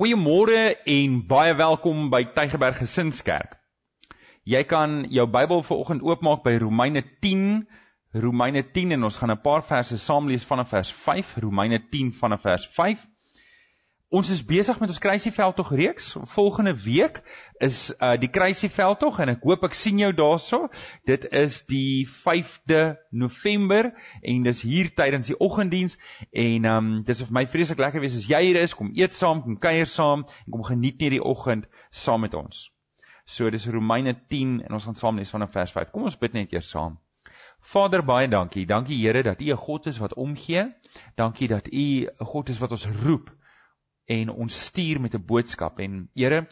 Goeiemôre en baie welkom by Tygerberg Gesinskerk. Jy kan jou Bybel vanoggend oopmaak by Romeine 10, Romeine 10 en ons gaan 'n paar verse saam lees vanaf vers 5, Romeine 10 vanaf vers 5. Ons is besig met ons Kruisieveldtog reeks. Volgende week is uh die Kruisieveldtog en ek hoop ek sien jou daarso. Dit is die 5de November en dis hier tydens die oggenddiens en um dis vir my vreeslik lekker wees as jy hier is, kom eet saam, kom kuier saam en kom geniet net die oggend saam met ons. So dis Romeine 10 en ons gaan saam lees vanaf vers 5. Kom ons bid net eers saam. Vader baie dankie. Dankie Here dat U 'n God is wat omgee. Dankie dat U 'n God is wat ons roep en ons stuur met 'n boodskap. En Here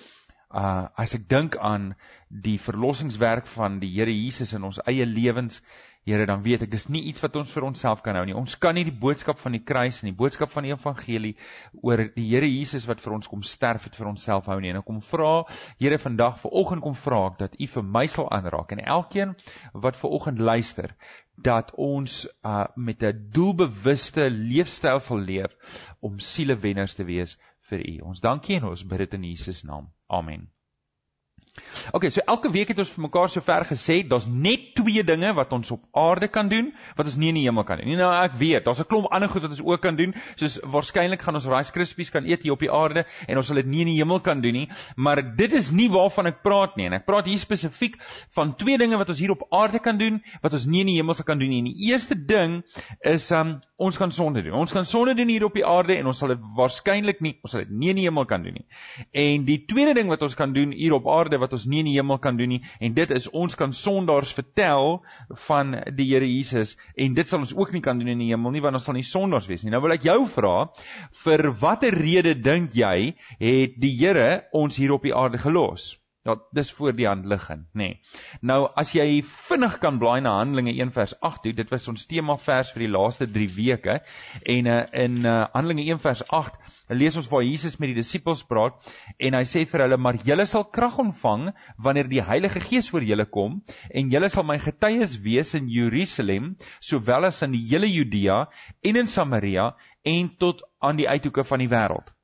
uh as ek dink aan die verlossingswerk van die Here Jesus in ons eie lewens Here dan weet ek dis nie iets wat ons vir onsself kan hou nie. Ons kan nie die boodskap van die kruis en die boodskap van die evangelie oor die Here Jesus wat vir ons kom sterf het vir onsself hou nie. En ek kom vra Here vandag vanoggend kom vra ek dat U vir my sal aanraak en elkeen wat vanoggend luister dat ons uh met 'n doelbewuste leefstyl sal leef om sielewenners te wees vir U. Ons dankie en ons bid dit in Jesus naam. Amen. Okay, so elke week het ons vir mekaar sover gesê, daar's net twee dinge wat ons op aarde kan doen wat ons nie in die hemel kan doen nie. Nou ek weet, daar's 'n klomp ander goed wat ons ook kan doen, soos waarskynlik gaan ons Rice Krispies kan eet hier op die aarde en ons sal dit nie in die hemel kan doen nie, maar dit is nie waarvan ek praat nie. En ek praat hier spesifiek van twee dinge wat ons hier op aarde kan doen wat ons nie in die hemel sal kan doen nie. En die eerste ding is um ons kan sonde doen. Ons kan sonde doen hier op die aarde en ons sal dit waarskynlik nie, ons sal dit nie in die hemel kan doen nie. En die tweede ding wat ons kan doen hier op aarde wat ons nie in die hemel kan doen nie en dit is ons kan sondaars vertel van die Here Jesus en dit sal ons ook nie kan doen in die hemel nie want ons sal nie sondaars wees nie. Nou wil ek jou vra vir watter rede dink jy het die Here ons hier op die aarde gelos? Ja, dis voor die hand liggend, nê. Nee. Nou as jy vinnig kan blaai na Handelinge 1 vers 8 toe, dit was ons tema vers vir die laaste 3 weke en uh, in uh, Handelinge 1 vers 8 lees ons waar Jesus met die disippels praat en hy sê vir hulle maar julle sal krag ontvang wanneer die Heilige Gees oor julle kom en julle sal my getuies wees in Jerusalem sowel as in die hele Judea en in Samaria en tot aan die uithoeke van die wêreld.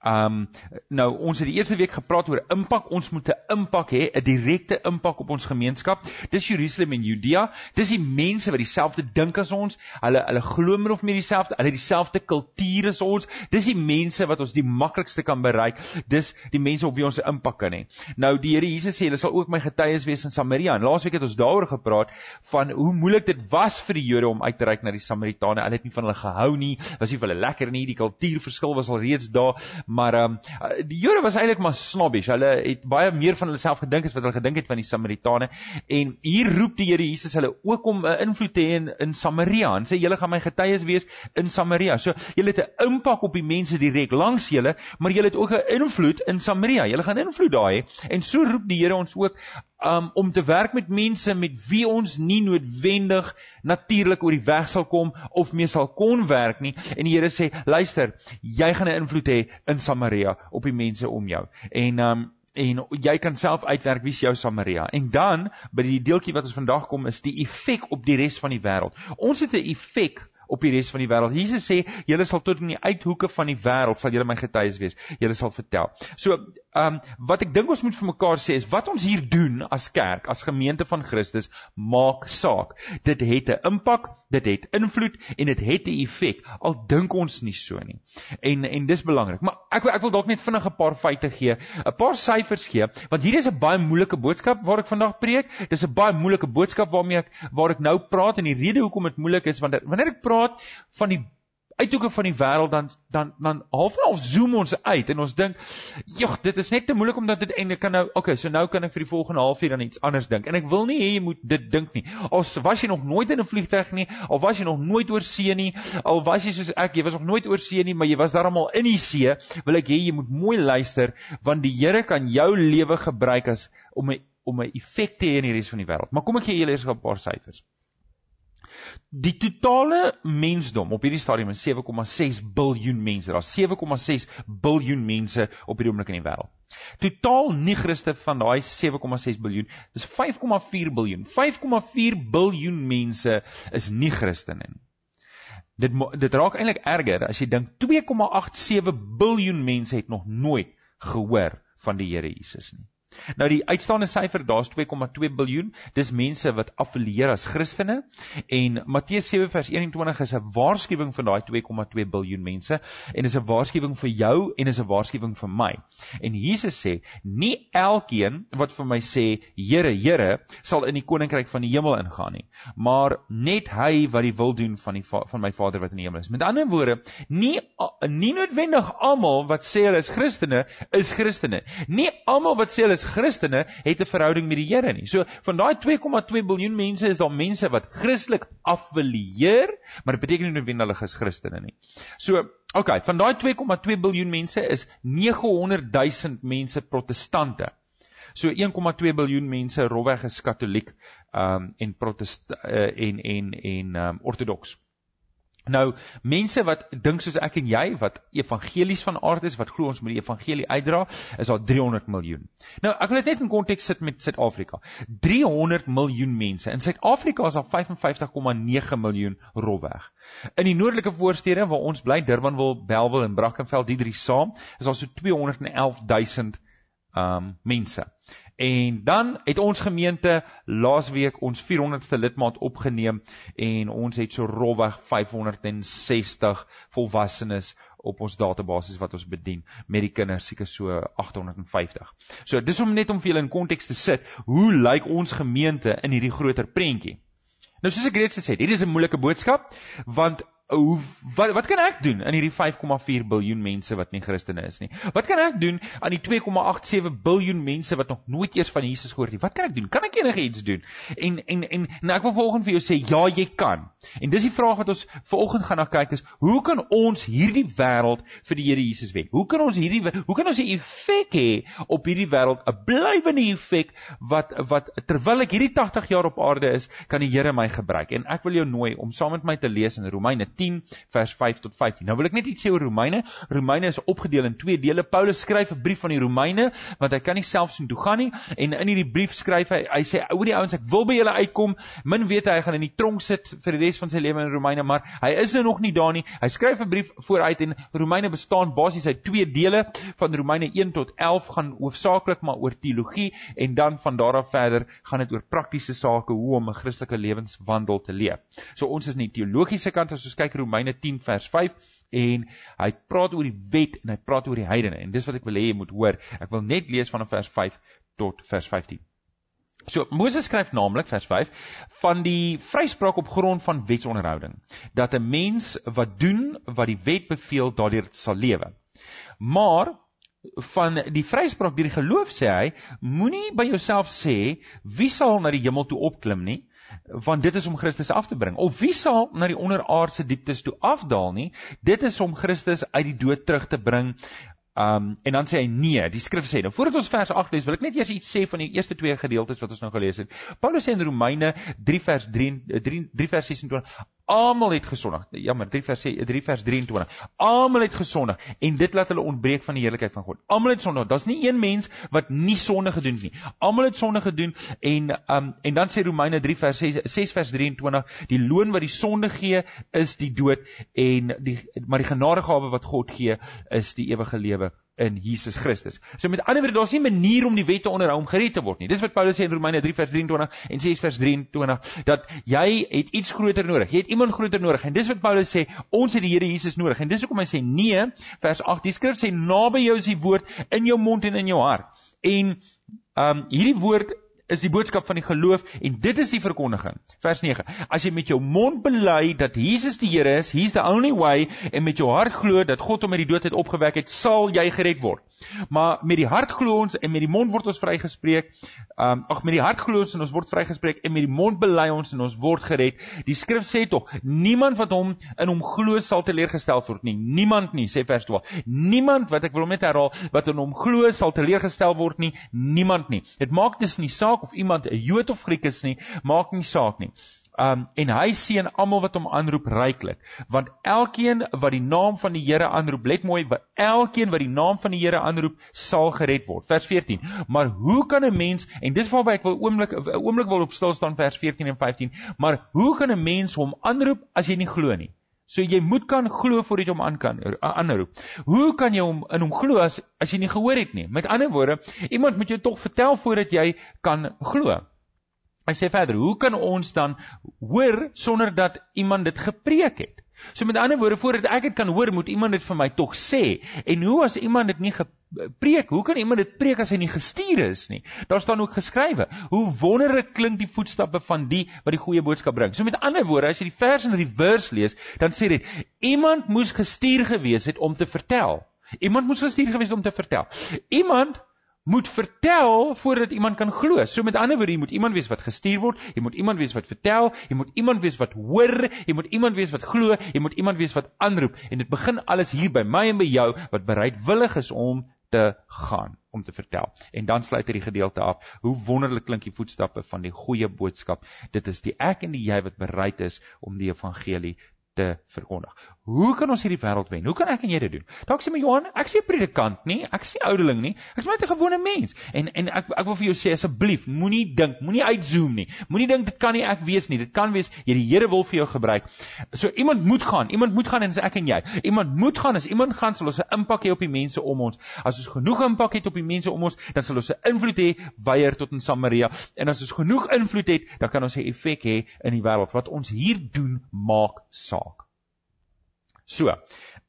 Um nou ons het die eerste week gepraat oor impak. Ons moet 'n impak hê, 'n direkte impak op ons gemeenskap. Dis Jerusalem en Judea. Dis die mense wat dieselfde dink as ons. Hulle hulle glo min of meer dieselfde. Hulle het dieselfde kultuur as ons. Dis die mense wat ons die maklikste kan bereik. Dis die mense op wie ons 'n impak kan hê. Nou die Here Jesus sê hulle sal ook my getuies wees in Samaria. En laasweek het ons daaroor gepraat van hoe moeilik dit was vir die Jode om uit te reik na die Samaritane. Hulle het nie van hulle gehou nie. Was nie vir hulle lekker nie. Die kultuurverskil was al reeds daar maar ehm um, die Jode was eintlik maar snobbies. Hulle het baie meer van hulle self gedink as wat hulle gedink het van die Samaritane. En hier roep die Here Jesus hulle ook om 'n uh, invloed te hê in, in Samaria. En sê julle gaan my getuies wees in Samaria. So julle het 'n impak op die mense direk langs julle, maar julle het ook 'n invloed in Samaria. Julle gaan invloed daar hê. En so roep die Here ons ook um, om te werk met mense met wie ons nie noodwendig natuurlik oor die weg sal kom of mee sal kon werk nie. En die Here sê, luister, jy gaan 'n invloed hê in Samaria op die mense om jou. En um, en jy kan self uitwerk wie is jou Samaria. En dan by die deeltjie wat ons vandag kom is die effek op die res van die wêreld. Ons het 'n effek op die res van die wêreld. Jesus sê, julle sal tot in die uithoeke van die wêreld sal julle my getuies wees. Julle sal vertel. So, ehm um, wat ek dink ons moet vir mekaar sê is wat ons hier doen as kerk, as gemeente van Christus, maak saak. Dit het 'n impak, dit het invloed en dit het 'n effek. Al dink ons nie so nie. En en dis belangrik. Maar ek ek wil dalk net vinnig 'n paar feite gee, 'n paar syfers gee, want hier is 'n baie moeilike boodskap waar ek vandag preek. Dis 'n baie moeilike boodskap waarmee ek waar ek nou praat en die rede hoekom dit moeilik is want wanneer ek praat praat van die uithoeke van die wêreld dan dan dan half en half zoom ons uit en ons dink jog dit is net te moeilik om dat dit eintlik kan nou okay so nou kan ek vir die volgende halfuur dan iets anders dink. En ek wil nie hê jy moet dit dink nie. Al was jy nog nooit in 'n vliegtuig nie al was jy nog nooit oor see nie al was jy soos ek jy was nog nooit oor see nie maar jy was darmal in die see wil ek hê jy moet mooi luister want die Here kan jou lewe gebruik as om 'n om 'n effek te hê in die res van die wêreld. Maar kom ek gee julle eers 'n paar syfers Die totale mensdom op hierdie stadium is 7,6 biljoen mense. Daar's 7,6 biljoen mense op hierdie oomblik in die wêreld. Totaal nie-Christe van daai 7,6 biljoen is 5,4 biljoen. 5,4 biljoen mense is nie Christene nie. Dit dit raak eintlik erger as jy dink 2,87 biljoen mense het nog nooit gehoor van die Here Jesus nie. Nou die uitstaande syfer, daar's 2,2 biljoen. Dis mense wat affilieer as Christene en Matteus 7 vers 21 is 'n waarskuwing vir daai 2,2 biljoen mense en is 'n waarskuwing vir jou en is 'n waarskuwing vir my. En Jesus sê, nie elkeen wat vir my sê, Here, Here, sal in die koninkryk van die hemel ingaan nie, maar net hy wat die wil doen van die van my Vader wat in die hemel is. Met ander woorde, nie nie noodwendig almal wat sê hulle is Christene is Christene. Nie almal wat sê hulle is Christene het 'n verhouding met die Here nie. So van daai 2,2 miljard mense is daar mense wat Christelik affilieer, maar dit beteken nie noodwendig hulle is Christene nie. So, okay, van daai 2,2 miljard mense is 900 000 mense protestante. So 1,2 miljard mense rowweg is katoliek um en protest uh, en en en um ortodoks. Nou, mense wat dink soos ek en jy wat evangelies van aard is, wat glo ons moet die evangelie uitdra, is daar 300 miljoen. Nou, ek wil dit net in konteks sit met Suid-Afrika. 300 miljoen mense. In Suid-Afrika is daar 55,9 miljoen rofweg. In die noordelike voorstede waar ons bly, Durbanville, Bellville en Brackenfell, die drie saam, is daar so 211 000 um mense. En dan het ons gemeente laasweek ons 400ste lidmaat opgeneem en ons het so rowweg 560 volwassenes op ons database wat ons bedien met die kinders seker so 850. So dis om net om vir julle in konteks te sit, hoe lyk ons gemeente in hierdie groter prentjie? Nou soos ek reeds gesê het, hierdie is 'n moeilike boodskap want hoe wat wat kan ek doen in hierdie 5,4 miljard mense wat nie Christene is nie? Wat kan ek doen aan die 2,87 miljard mense wat nog nooit eers van Jesus gehoor het nie? Wat kan ek doen? Kan ek enigiets doen? En en en nou ek wil volgens vir jou sê ja, jy kan. En dis die vraag wat ons vanoggend gaan na kyk is, hoe kan ons hierdie wêreld vir die Here Jesus wen? Hoe kan ons hierdie hoe kan ons 'n effek hê op hierdie wêreld, 'n blywende effek wat wat terwyl ek hierdie 80 jaar op aarde is, kan die Here my gebruik. En ek wil jou nooi om saam met my te lees in Romeine 10 vers 5 tot 15. Nou wil ek net iets sê oor Romeine. Romeine is opgedeel in twee dele. Paulus skryf 'n brief van die Romeine want hy kan nie self sien toe gaan nie en in hierdie brief skryf hy hy sê ou die ouens ek wil by julle uitkom. Min weet hy hy gaan in die tronk sit vir die res van sy lewe in Romeine, maar hy is nou nog nie daar nie. Hy skryf 'n brief vooruit en Romeine bestaan basies uit twee dele. Van Romeine 1 tot 11 gaan hoofsaaklik maar oor teologie en dan van daar af verder gaan dit oor praktiese sake hoe om 'n Christelike lewenswandel te leef. So ons is nie teologiese kant as ons kyk Romeine 10 vers 5 en hy praat oor die wet en hy praat oor die heidene en dis wat ek wil hê jy moet hoor. Ek wil net lees van vers 5 tot vers 15. So Moses skryf naamlik vers 5 van die vryspraak op grond van wetsonderhouding dat 'n mens wat doen wat die wet beveel daardeur sal lewe. Maar van die vryspraak deur die geloof sê hy moenie by jouself sê wie sal na die hemel toe opklim nie want dit is om Christus af te bring. Of wie sal na die onderaardse dieptes toe afdaal nie? Dit is om Christus uit die dood terug te bring. Um en dan sê hy nee, die skrif sê. Nou voordat ons vers 8 lees, wil ek net eers iets sê van die eerste twee gedeeltes wat ons nou gelees het. Paulus sê in Romeine 3 vers 3 3, 3 vers 26 Almal het gesondig. Jammer, 3 vers 3 vers 23. Almal het gesondig en dit laat hulle ontbreek van die heerlikheid van God. Almal het sondig. Daar's nie een mens wat nie sonde gedoen het nie. Almal het sonde gedoen en um en dan sê Romeine 3 vers 6, 6 vers 23, die loon wat die sonde gee is die dood en die maar die genadegawe wat God gee is die ewige lewe in Jesus Christus. So met ander woorde, daar's nie 'n manier om die wet te onderhou om gered te word nie. Dis wat Paulus sê in Romeine 3 vers 23 en 6 vers 23 dat jy het iets groter nodig. Jy het iemand groter nodig. En dis wat Paulus sê, ons het die Here Jesus nodig. En dis hoekom hy sê nee, vers 8. Die skrif sê naby jou is die woord in jou mond en in jou hart. En ehm um, hierdie woord is die boodskap van die geloof en dit is die verkondiging. Vers 9. As jy met jou mond bely dat Jesus die Here is, he's the only way en met jou hart glo dat God hom uit die dood het opgewek het, sal jy gered word. Maar met die hart glo ons en met die mond word ons vrygespreek. Um ag met die hart glo ons en ons word vrygespreek en met die mond bely ons en ons word gered. Die skrif sê tog, niemand wat hom in hom glo sal teleurgestel word nie. Niemand nie, sê vers 12. Niemand wat ek wil net herhaal, wat in hom glo sal teleurgestel word nie. Niemand nie. Dit maak dus nie saak of iemand 'n Jood of Griek is nie, maak nie saak nie. Um en hy seën almal wat hom aanroep ryklik, want elkeen wat die naam van die Here aanroep, let mooi, wat elkeen wat die naam van die Here aanroep, sal gered word. Vers 14. Maar hoe kan 'n mens en dis waarby ek wil oomblik 'n oomblik wil op stil staan vers 14 en 15, maar hoe kan 'n mens hom aanroep as jy nie glo nie? So jy moet kan glo voordat jy hom aan kan aanroep. Hoe kan jy hom in hom glo as as jy nie gehoor het nie? Met ander woorde, iemand moet jou tog vertel voordat jy kan glo. Hy sê verder, hoe kan ons dan hoor sonder dat iemand dit gepreek het? So met ander woorde, voordat ek dit kan hoor, moet iemand dit vir my tog sê. En hoe as iemand dit nie gepreek, hoe kan iemand dit preek as hy nie gestuur is nie? Daar staan ook geskrywe, hoe wonderlik klink die voetstappe van die wat die goeie boodskap bring. So met ander woorde, as jy die vers in reverse lees, dan sê dit iemand moes gestuur gewees het om te vertel. Iemand moes gestuur gewees het om te vertel. Iemand moet vertel voordat iemand kan glo. So met ander woorde, jy moet iemand wees wat gestuur word, jy moet iemand wees wat vertel, jy moet iemand wees wat hoor, jy moet iemand wees wat glo, jy moet iemand wees wat aanroep en dit begin alles hier by my en by jou wat bereidwillig is om te gaan om te vertel. En dan sluit hy die gedeelte af. Hoe wonderlik klink die voetstappe van die goeie boodskap. Dit is die ek en die jy wat bereid is om die evangelie te verkondig. Hoe kan ons hierdie wêreld wen? Hoe kan ek en jy dit doen? Dalk sê my Johan, ek sê predikant nie, ek sê ouderling nie. Ek's net 'n gewone mens. En en ek ek wil vir jou sê asseblief, moenie dink, moenie uitzoom nie. Moenie dink dit kan nie ek wees nie. Dit kan wees jy die Here wil vir jou gebruik. So iemand moet gaan. Iemand moet gaan en sê ek en jy. Iemand moet gaan. As iemand gaan, sal ons 'n impak hê op die mense om ons. As ons genoeg impak het op die mense om ons, dan sal ons 'n invloed hê weier tot in Samaria. En as ons genoeg invloed het, dan kan ons 'n effek hê in die wêreld. Wat ons hier doen, maak saak. So,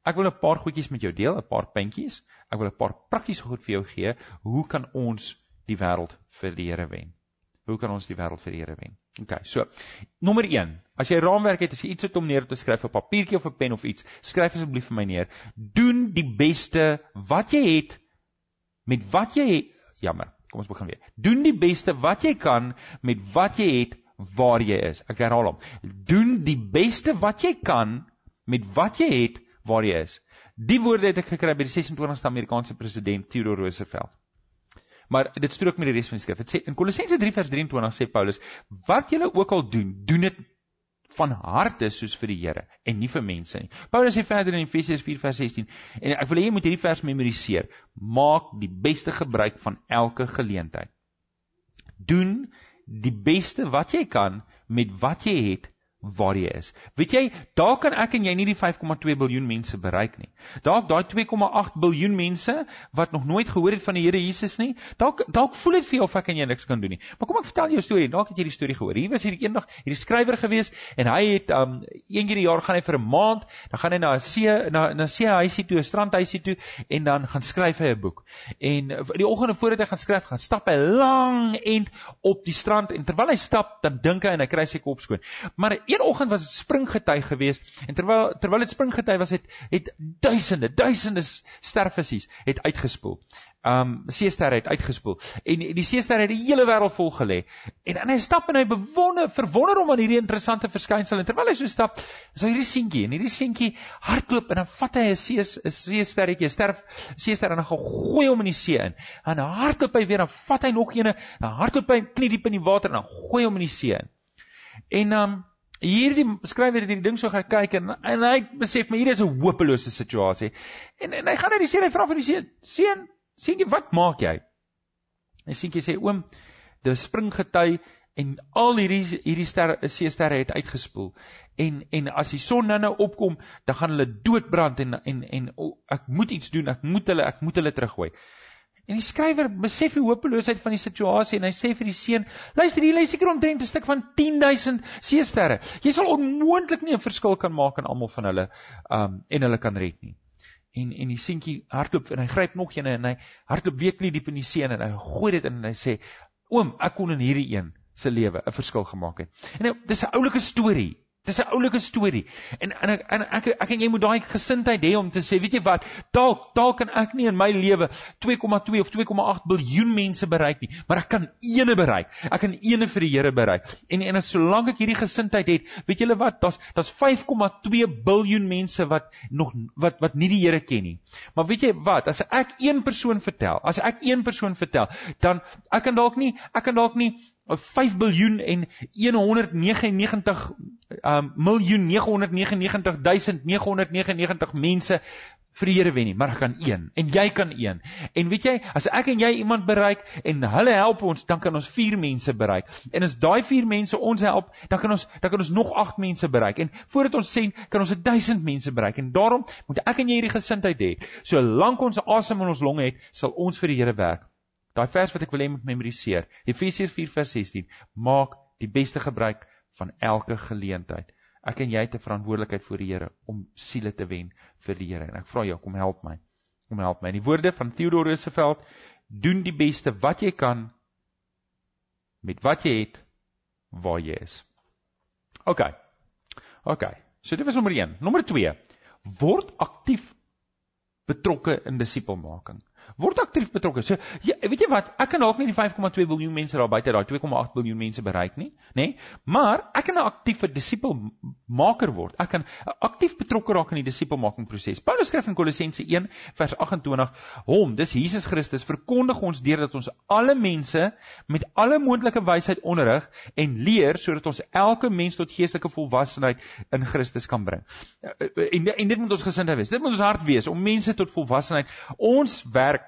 ek wil 'n paar goedjies met jou deel, 'n paar puntjies. Ek wil 'n paar praktiese goed vir jou gee. Hoe kan ons die wêreld vir die Here wen? Hoe kan ons die wêreld vir die Here wen? OK, so. Nommer 1. As jy 'n raamwerk het, as jy iets het om neer te skryf op papiertjie of 'n pen of iets, skryf asseblief vir my neer. Doen die beste wat jy het met wat jy het. Jammer. Kom ons begin weer. Doen die beste wat jy kan met wat jy het waar jy is. Ek herhaal hom. Doen die beste wat jy kan met wat jy het waar jy is. Die woorde het ek gekry by die 26ste Amerikaanse president Theodore Roosevelt. Maar dit strook met die res van die skrif. Dit sê in Kolossense 3 vers 23 sê Paulus, wat julle ook al doen, doen dit van harte soos vir die Here en nie vir mense nie. Paulus sê verder in Efesiërs 4 vers 16 en ek wil hê jy moet hierdie vers memoriseer. Maak die beste gebruik van elke geleentheid. Doen die beste wat jy kan met wat jy het waar jy is. Weet jy, daar kan ek en jy nie die 5,2 miljard mense bereik nie. Dalk daai 2,8 miljard mense wat nog nooit gehoor het van die Here Jesus nie, dalk dalk voel dit vir jou of ek en jy niks kan doen nie. Maar kom ek vertel jou 'n storie. Dalk het jy die storie gehoor. Hier was hierdie eendag hierdie skrywer gewees en hy het um een keer die jaar gaan hy vir 'n maand, dan gaan hy na 'n see na na see huisie toe, 'n strandhuisie toe en dan gaan skryf hy 'n boek. En die oggende voordat hy gaan skryf, gaan stap hy lang end op die strand en terwyl hy stap, dan dink hy en hy kry sy kop skoon. Maar een oggend was dit springgety geweest en terwyl terwyl dit springgety was het het duisende duisende sterfvisies het uitgespoel. Um seesterre het uitgespoel en die seesterre het die hele wêreld vol gelê. En en hy stap en hy bewonder verwonder hom aan hierdie interessante verskynsel en terwyl hy so stap, is hierdie seentjie en hierdie seentjie hardloop en dan vat hy 'n see 'n seesterretjie, 'n sterf seester en dan gooi hom in die see in. En dan hardloop hy weer en vat hy nog een, dan hardloop hy knie diep in die water en dan gooi hom in die see in. En um hierdie skrywer het hierdie ding so gekyk en en hy besef maar hier is 'n hopelose situasie. En en hy gaan uit die seun hy vra van die seun, seun, seentjie, wat maak jy? En seentjie sê oom, dis springgety en al hierdie hierdie sterre seesterre het uitgespoel. En en as die son nou opkom, dan gaan hulle doodbrand en en en oh, ek moet iets doen, ek moet hulle ek moet hulle teruggooi. En die skrywer besef die hopeloosheid van die situasie en hy sê vir die seun: "Luister, hier lê seker omtrent 'n stuk van 10000 seesterre. Jy sal onmoontlik nie 'n verskil kan maak aan almal van hulle um en hulle kan red nie." En en die seentjie hardloop en hy gryp nog een en hy hardloop weer knie diep in die see en hy gooi dit in en hy sê: "Oom, ek kon in hierdie een se lewe 'n verskil gemaak het." En nou, dis 'n oulike storie. Dis 'n oulike storie. En en ek en ek ek en jy moet daai gesindheid hê om te sê, weet jy wat? Dalk dalk kan ek nie in my lewe 2,2 of 2,8 miljard mense bereik nie, maar ek kan ene bereik. Ek kan ene vir die Here bereik. En en as solank ek hierdie gesindheid het, weet julle wat? Daar's daar's 5,2 miljard mense wat nog wat wat nie die Here ken nie. Maar weet jy wat? As ek een persoon vertel, as ek een persoon vertel, dan ek kan dalk nie ek kan dalk nie 5 biljoen en 199 um miljoen 999999 mense vir die Here wen nie, maar ek kan een en jy kan een. En weet jy, as ek en jy iemand bereik en hulle help ons, dan kan ons vier mense bereik. En as daai vier mense ons help, dan kan ons dan kan ons nog agt mense bereik. En voordat ons sê, kan ons 1000 mense bereik. En daarom moet ek en jy hierdie gesindheid hê. Solank ons asem in ons longe het, sal ons vir die Here werk. Daai vers wat ek wil hê moet memoriseer. Efesiërs 4:16. Maak die beste gebruik van elke geleentheid. Ek en jy het 'n verantwoordelikheid voor die Here om siele te wen vir die Here. En ek vra jou kom help my. Kom help my. In die woorde van Theodore Roosevelt, doen die beste wat jy kan met wat jy het waar jy is. OK. OK. So dit was nommer 1. Nommer 2. Word aktief betrokke in disipelmaking word aktief betrokke. So jy, weet jy wat, ek kan dalk nie die 5,2 miljard mense daar buite daai 2,8 miljard mense bereik nie, nê? Nee? Maar ek kan 'n aktiewe disipelmaker word. Ek kan aktief betrokke raak in die disipelmaking proses. Paulus skryf in Kolossense 1 vers 28: "Hom, dis Jesus Christus, verkondig ons deurdat ons alle mense met alle moontlike wysheid onderrig en leer sodat ons elke mens tot geestelike volwassenheid in Christus kan bring." En en dit moet ons gesindheid wees. Dit moet ons hart wees om mense tot volwassenheid. Ons werk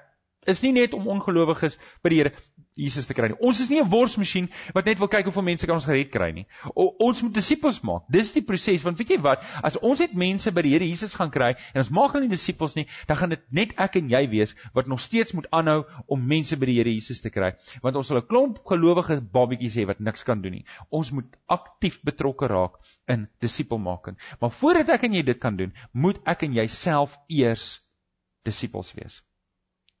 is nie net om ongelowiges by die Here Jesus te kry nie. Ons is nie 'n worsmasjien wat net wil kyk hoeveel mense kan ons gered kry nie. O, ons moet disippels maak. Dis die proses want weet jy wat, as ons net mense by die Here Jesus gaan kry en ons maak hulle nie disippels nie, dan gaan dit net ek en jy wees wat nog steeds moet aanhou om mense by die Here Jesus te kry. Want ons sal 'n klomp gelowige babatjies hê wat niks kan doen nie. Ons moet aktief betrokke raak in disipelmaking. Maar voordat ek en jy dit kan doen, moet ek en jy self eers disippels wees.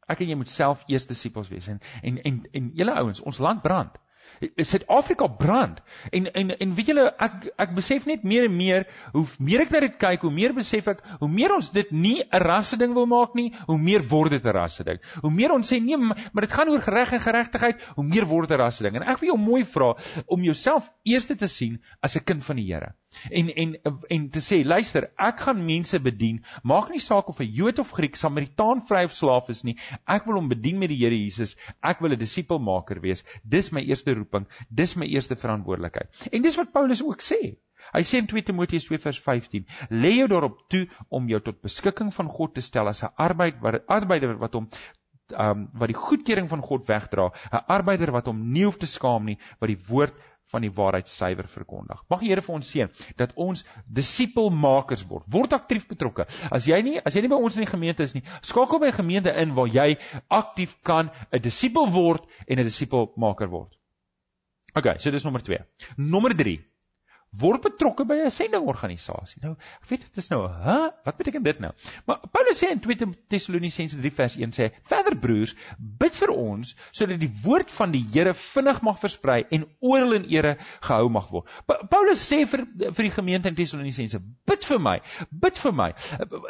Ek en jy moet self eers disippels wees en en en, en julle ouens, ons land brand. Suid-Afrika brand. En en en weet julle ek ek besef net meer en meer hoe meer ek na dit kyk, hoe meer besef ek hoe meer ons dit nie 'n rasse ding wil maak nie, hoe meer word dit 'n rasse ding. Hoe meer ons sê nee, maar dit gaan oor reg en geregtigheid, hoe meer word dit 'n rasse ding. En ek wil jou mooi vra om jouself eers te sien as 'n kind van die Here. En en en te sê, luister, ek gaan mense bedien, maak nie saak of 'n Jood of Griek, Samaritaan, vry of slaaf is nie. Ek wil hom bedien met die Here Jesus. Ek wil 'n disipelmaker wees. Dis my eerste roeping. Dis my eerste verantwoordelikheid. En dis wat Paulus ook sê. Hy sê in 2 Timoteus 2 vers 15: "Lê jou daarop toe om jou tot beskikking van God te stel as 'n arbeid wat arbeider wat hom um wat die goedkeuring van God wegdra, 'n arbeider wat hom nie hoef te skaam nie, wat die woord van die waarheid suiwer verkondig. Mag die Here vir ons seën dat ons disipelmakers word. Word aktief betrokke. As jy nie as jy nie by ons in die gemeente is nie, skakel by 'n gemeente in waar jy aktief kan 'n disipel word en 'n disipelmaker word. OK, so dis nommer 2. Nommer 3 word betrokke by 'n sendingorganisasie. Nou, ek weet dit is nou, hè? Wat beteken dit nou? Maar Paulus sê in 2 Tessalonisense 3 vers 1 sê: "Verder broers, bid vir ons sodat die woord van die Here vinnig mag versprei en oral in ere gehou mag word." Pa Paulus sê vir vir die gemeente in Tessalonisense: "Bid vir my, bid vir my."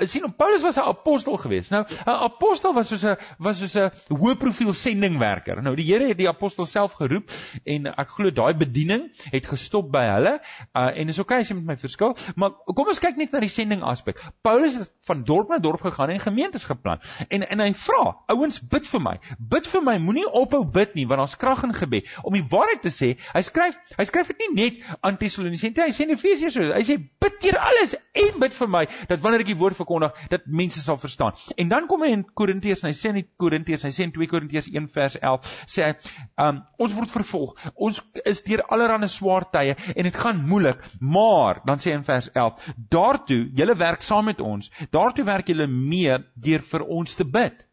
sien, Paulus was 'n apostel geweest. Nou, 'n apostel was soos 'n was soos 'n hoë profiel sendingwerker. Nou, die Here het die apostel self geroep en ek glo daai bediening het gestop by hulle Uh en dis okay as jy met my verskil, maar kom ons kyk net na die sending aspek. Paulus het van dorp na dorp gegaan en gemeentes geplan. En en hy vra, ouens, bid vir my. Bid vir my. Moenie ophou bid nie, want daar's krag in gebed. Om die waarheid te sê, hy skryf, hy skryf dit nie net aan Tessalonisense, hy sê in Efesiërs, hy sê bid teer alles en bid vir my dat wanneer ek die woord verkondig, dat mense sal verstaan. En dan kom hy in Korintiërs en hy sê in Korintiërs, hy sê in 2 Korintiërs 1 vers 11, sê hy, um, ons word vervolg. Ons is deur allerlei swaar tye en dit gaan moeilik moeilik, maar dan sê in vers 11, daartoe julle werk saam met ons, daartoe werk julle mee deur vir ons te bid.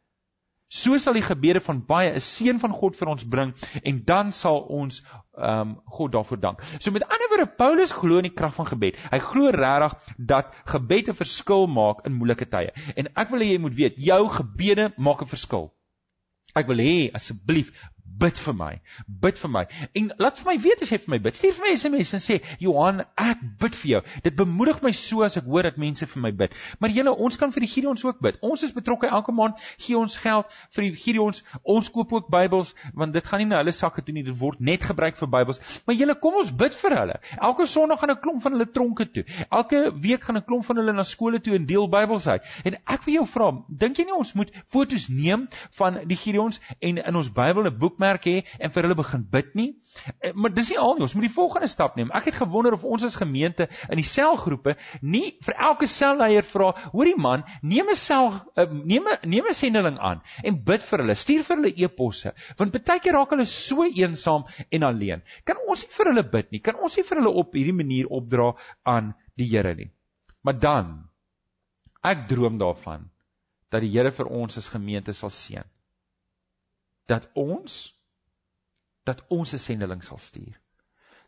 So sal die gebede van baie 'n seën van God vir ons bring en dan sal ons ehm um, God daarvoor dank. So met ander woorde Paulus glo in die krag van gebed. Hy glo regtig dat gebed 'n verskil maak in moeilike tye. En ek wil hê jy moet weet, jou gebede maak 'n verskil. Ek wil hê asseblief bid vir my. Bid vir my. En laat vir my weet as jy vir my bid. Stuur vir my SMS en sê, "Johan, ek bid vir jou." Dit bemoedig my so as ek hoor dat mense vir my bid. Maar julle, ons kan vir die Gideons ook bid. Ons is betrokke elke maand gee ons geld vir die Gideons. Ons koop ook Bybels want dit gaan nie na hulle sakke toe nie. Dit word net gebruik vir Bybels. Maar julle, kom ons bid vir hulle. Elke Sondag gaan 'n klomp van hulle tronke toe. Elke week gaan 'n klomp van hulle na skole toe en deel Bybels uit. En ek wil jou vra, dink jy nie ons moet fotos neem van die Gideons en in ons Bybel 'n boek opmerk hê en vir hulle begin bid nie. Eh, maar dis nie al nie, ons moet die volgende stap neem. Ek het gewonder of ons as gemeente in die selgroepe nie vir elke selleier vra, hoorie man, neem 'n sel eh, neem 'n neem 'n sendeling aan en bid vir hulle, stuur vir hulle e-posse, want baie keer raak hulle so eensaam en alleen. Kan ons nie vir hulle bid nie? Kan ons nie vir hulle op hierdie manier opdra aan die Here nie? Maar dan ek droom daarvan dat die Here vir ons as gemeente sal seën. Dat ons dat ons 'n sendeling sal stuur.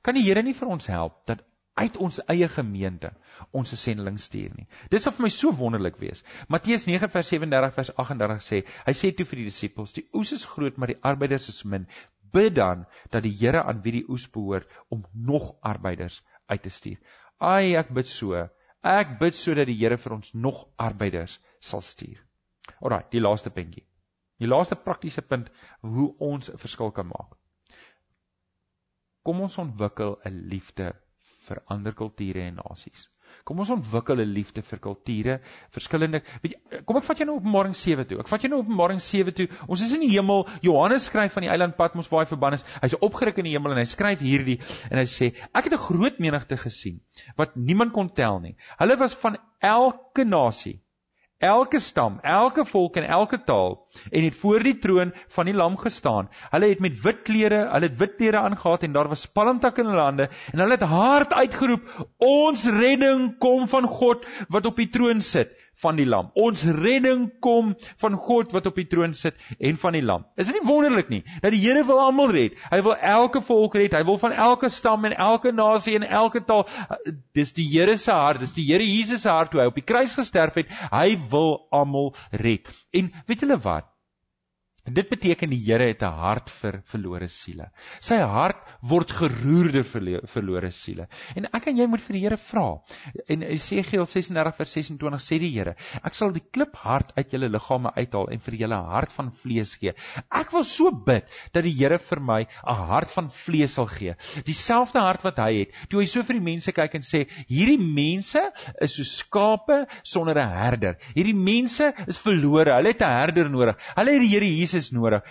Kan die Here nie vir ons help dat uit ons eie gemeente ons 'n sendeling stuur nie. Dis sal vir my so wonderlik wees. Matteus 9 vers 37 vers 38 sê, hy sê toe vir die disippels, die oes is groot, maar die arbeiders is min. Bid dan dat die Here aan wie die oes behoort om nog arbeiders uit te stuur. Ai, ek bid so. Ek bid sodat die Here vir ons nog arbeiders sal stuur. Alraai, die laaste puntjie. Die laaste praktiese punt hoe ons 'n verskil kan maak. Kom ons ontwikkel 'n liefde vir ander kulture en nasies. Kom ons ontwikkel 'n liefde vir kulture, verskillende, weet jy, kom ek vat jou nou Openbaring 7 toe. Ek vat jou nou Openbaring 7 toe. Ons is in die hemel. Johannes skryf van die eiland Patmos waar hy verbann is. Hy's opgeruk in die hemel en hy skryf hierdie en hy sê: "Ek het 'n groot menigte gesien wat niemand kon tel nie. Hulle was van elke nasie, elke stam, elke volk en elke taal en het voor die troon van die lam gestaan. Hulle het met wit klere, hulle het wit klere aangetree en daar was palmtakke in hulle hande en hulle het hard uitgeroep: "Ons redding kom van God wat op die troon sit." Van die lam. Ons redding kom van God wat op die troon sit en van die lam. Is dit nie wonderlik nie dat die Here wil almal red? Hy wil elke volk red. Hy wil van elke stam en elke nasie en elke taal. Dis die Here se hart. Dis die Here Jesus se hart toe hy op die kruis gesterf het. Hy wil almal red. En weet julle wat? Dit beteken die Here het 'n hart vir verlore siele. Sy hart word geroer deur verlore siele. En ek en jy moet vir die Here vra. En Esegiel 36 vers 26 sê die Here: Ek sal die klip hart uit julle liggame uithaal en vir julle hart van vlees gee. Ek wil so bid dat die Here vir my 'n hart van vlees sal gee. Dieselfde hart wat hy het. Toe hy so vir die mense kyk en sê: Hierdie mense is so skape sonder 'n herder. Hierdie mense is verlore. Hulle het 'n herder nodig. Hulle het die Here Jesus Jesus nodig.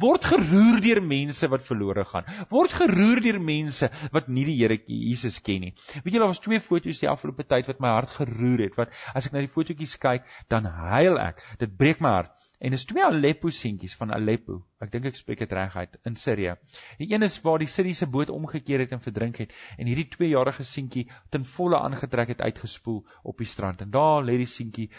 Word geroer deur mense wat verlore gaan. Word geroer deur mense wat nie die Here Jesus ken nie. Weet julle, daar was twee foto's die afgelope tyd wat my hart geroer het. Wat as ek na die fotootjies kyk, dan huil ek. Dit breek my hart. En dis twee Aleppo seentjies van Aleppo. Ek dink ek spreek dit reg uit in Sirië. Die een is waar die Siriëse boot omgekeer het en verdrink het en hierdie 2-jarige seentjie ten volle aangetrek het uitgespoel op die strand. En daar lê die seentjie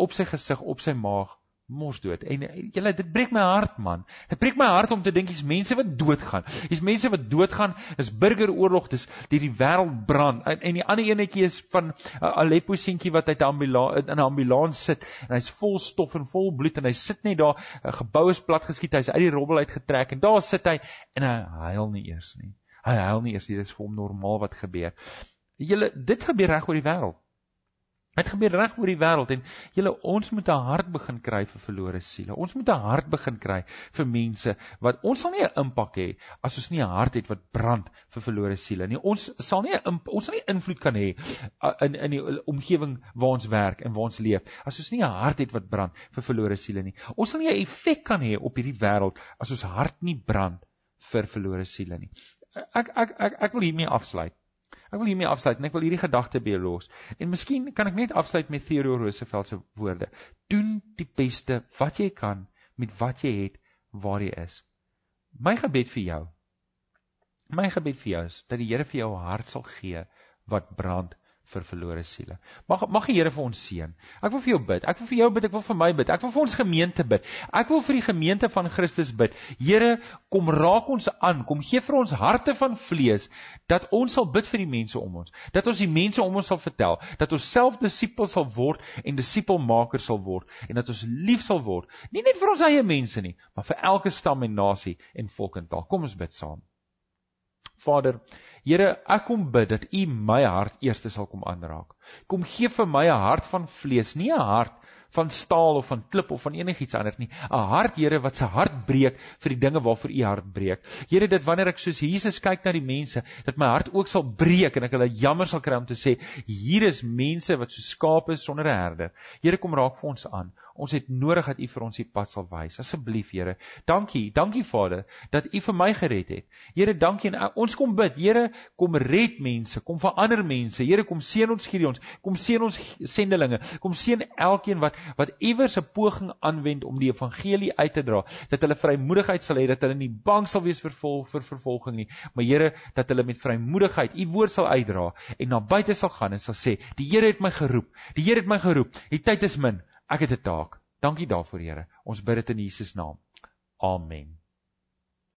op sy gesig, op sy maag mors dood. En eh, julle dit breek my hart man. Dit breek my hart om te dink hier's mense wat doodgaan. Hier's mense wat doodgaan. Dis burgeroorlog. Dis die die wêreld brand. En, en die ander enetjie is van 'n uh, Aleppo seentjie wat uit 'n ambulans in 'n ambulans sit en hy's vol stof en vol bloed en hy sit net daar. 'n Gebou is plat geskiet. Hy's uit die robbel uitgetrek en daar sit hy en hy huil nie eers nie. Hy huil nie eers nie. Dit is vir hom normaal wat gebeur. Julle dit gebeur reg oor die wêreld. Dit gebeur reg oor die wêreld en julle ons moet 'n hart begin kry vir verlore siele. Ons moet 'n hart begin kry vir mense wat ons sal nie 'n impak hê as ons nie 'n hart het wat brand vir verlore siele nie. Ons sal nie ons sal nie invloed kan hê in in die omgewing waar ons werk en waar ons leef as ons nie 'n hart het wat brand vir verlore siele nie. Ons sal nie 'n effek kan hê op hierdie wêreld as ons hart nie brand vir verlore siele nie. Ek ek ek ek wil hiermee afsluit. Ek wil hiermee afsluit en ek wil hierdie gedagte by los. En miskien kan ek net afsluit met Theodore Roosevelt se woorde: Doen die beste wat jy kan met wat jy het waar jy is. My gebed vir jou. My gebed vir jou is dat die Here vir jou 'n hart sal gee wat brand vir verlore siele. Mag mag die Here vir ons seën. Ek wil vir jou bid. Ek wil vir jou bid, ek wil vir my bid. Ek wil vir ons gemeente bid. Ek wil vir die gemeente van Christus bid. Here, kom raak ons aan. Kom gee vir ons harte van vlees dat ons sal bid vir die mense om ons. Dat ons die mense om ons sal vertel dat ons self disippels sal word en disipelmakers sal word en dat ons lief sal word. Nie net vir ons eie mense nie, maar vir elke stam en nasie en volk en taal. Kom ons bid saam. Vader, Here, ek kom bid dat U my hart eers sal kom aanraak. Kom gee vir my 'n hart van vlees, nie 'n hart van staal of van klip of van enigiets anders nie. 'n Hart, Here, wat se hart breek vir die dinge waarvoor U hart breek. Here, dit wanneer ek soos Jesus kyk na die mense, dat my hart ook sal breek en ek hulle jammer sal kry om te sê, hier is mense wat so skape is sonder 'n herder. Here, kom raak vir ons aan. Ons het nodig dat U vir ons die pad sal wys. Asseblief, Here. Dankie, dankie Vader, dat U vir my gered het. Here, dankie en ons kom bid. Here, kom red mense, kom verander mense. Here, kom seën ons hierdie ons. Kom seën ons sendelinge. Kom seën elkeen wat wat iewers 'n poging aanwend om die evangelie uit te dra, dat hulle vrymoedigheid sal hê dat hulle nie bang sal wees vir vol, vir vervolging nie, maar Here, dat hulle met vrymoedigheid U woord sal uitdra en na buite sal gaan en sal sê, die Here het my geroep. Die Here het my geroep. Die tyd is min. Ek het 'n taak. Dankie daarvoor, Here. Ons bid dit in Jesus naam. Amen.